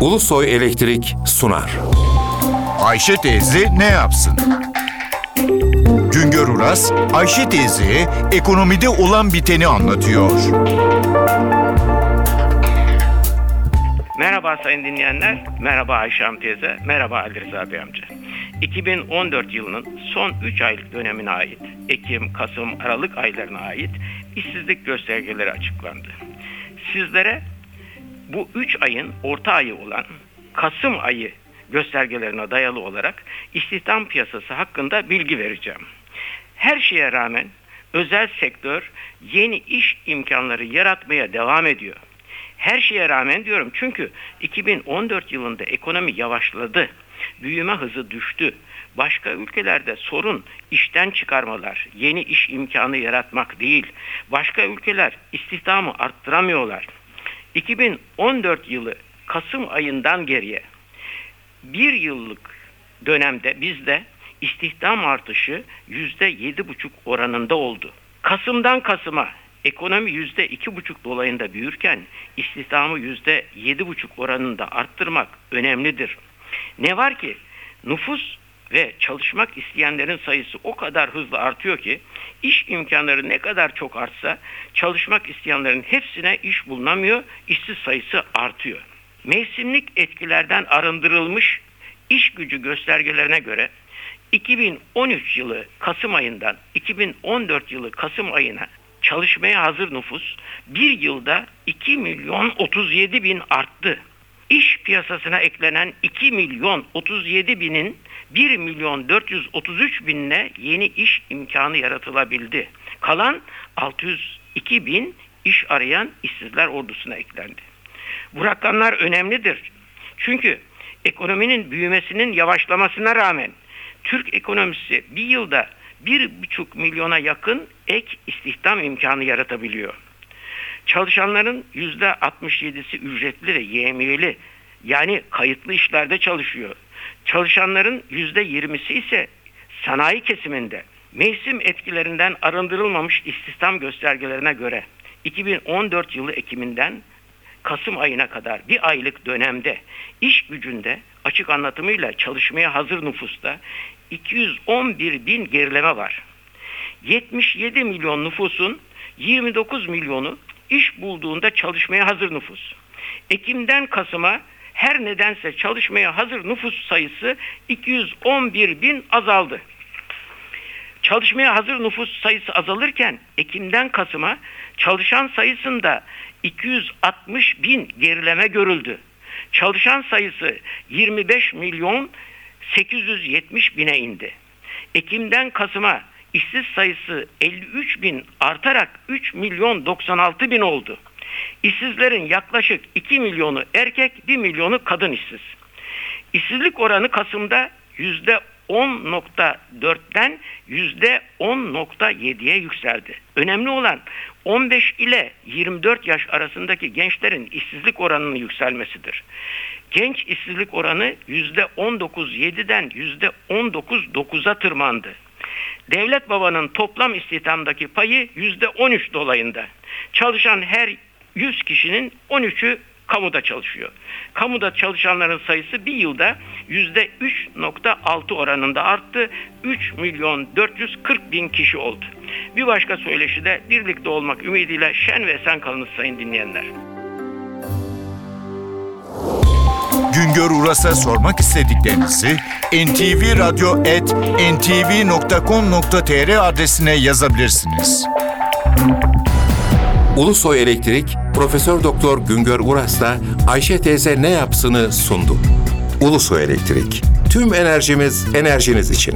Ulusoy Elektrik sunar. Ayşe teyze ne yapsın? Güngör Uras, Ayşe teyze ekonomide olan biteni anlatıyor. Merhaba sayın dinleyenler, merhaba Ayşe Hanım teyze, merhaba Ali Rıza Bey amca. 2014 yılının son 3 aylık dönemine ait, Ekim, Kasım, Aralık aylarına ait işsizlik göstergeleri açıklandı. Sizlere bu 3 ayın orta ayı olan Kasım ayı göstergelerine dayalı olarak istihdam piyasası hakkında bilgi vereceğim. Her şeye rağmen özel sektör yeni iş imkanları yaratmaya devam ediyor. Her şeye rağmen diyorum çünkü 2014 yılında ekonomi yavaşladı. Büyüme hızı düştü. Başka ülkelerde sorun işten çıkarmalar, yeni iş imkanı yaratmak değil. Başka ülkeler istihdamı arttıramıyorlar. 2014 yılı Kasım ayından geriye bir yıllık dönemde bizde istihdam artışı yüzde yedi buçuk oranında oldu. Kasım'dan Kasım'a ekonomi yüzde iki buçuk dolayında büyürken istihdamı yüzde yedi buçuk oranında arttırmak önemlidir. Ne var ki nüfus ve çalışmak isteyenlerin sayısı o kadar hızlı artıyor ki iş imkanları ne kadar çok artsa çalışmak isteyenlerin hepsine iş bulunamıyor, işsiz sayısı artıyor. Mevsimlik etkilerden arındırılmış iş gücü göstergelerine göre 2013 yılı Kasım ayından 2014 yılı Kasım ayına çalışmaya hazır nüfus bir yılda 2 milyon 37 bin arttı. İş piyasasına eklenen 2 milyon 37 binin 1 milyon 433 binle yeni iş imkanı yaratılabildi. Kalan 602 bin iş arayan işsizler ordusuna eklendi. Bu rakamlar önemlidir. Çünkü ekonominin büyümesinin yavaşlamasına rağmen Türk ekonomisi bir yılda bir buçuk milyona yakın ek istihdam imkanı yaratabiliyor. Çalışanların yüzde 67'si ücretli ve YMY'li yani kayıtlı işlerde çalışıyor. Çalışanların yüzde 20'si ise sanayi kesiminde. Mevsim etkilerinden arındırılmamış istihdam göstergelerine göre 2014 yılı Ekim'inden Kasım ayına kadar bir aylık dönemde iş gücünde açık anlatımıyla çalışmaya hazır nüfusta 211 bin gerileme var. 77 milyon nüfusun 29 milyonu iş bulduğunda çalışmaya hazır nüfus. Ekim'den Kasım'a her nedense çalışmaya hazır nüfus sayısı 211 bin azaldı. Çalışmaya hazır nüfus sayısı azalırken Ekim'den Kasım'a çalışan sayısında 260 bin gerileme görüldü. Çalışan sayısı 25 milyon 870 bine indi. Ekim'den Kasım'a işsiz sayısı 53 bin artarak 3 milyon 96 bin oldu. İşsizlerin yaklaşık 2 milyonu erkek 1 milyonu kadın işsiz. İşsizlik oranı Kasım'da yüzde 10.4'ten yüzde 10.7'ye yükseldi. Önemli olan 15 ile 24 yaş arasındaki gençlerin işsizlik oranının yükselmesidir. Genç işsizlik oranı yüzde 19.7'den yüzde 19.9'a tırmandı. Devlet babanın toplam istihdamdaki payı yüzde 13 dolayında. Çalışan her 100 kişinin 13'ü kamuda çalışıyor. Kamuda çalışanların sayısı bir yılda yüzde 3.6 oranında arttı. 3 milyon 440 bin kişi oldu. Bir başka söyleşide birlikte olmak ümidiyle şen ve esen kalınız sayın dinleyenler. Güngör Uras'a sormak istediklerinizi ntvradio.ntv.com.tr adresine yazabilirsiniz. Ulusoy Elektrik Profesör Doktor Güngör Uras'la Ayşe teyze ne yapsını sundu. Ulusoy Elektrik. Tüm enerjimiz enerjiniz için.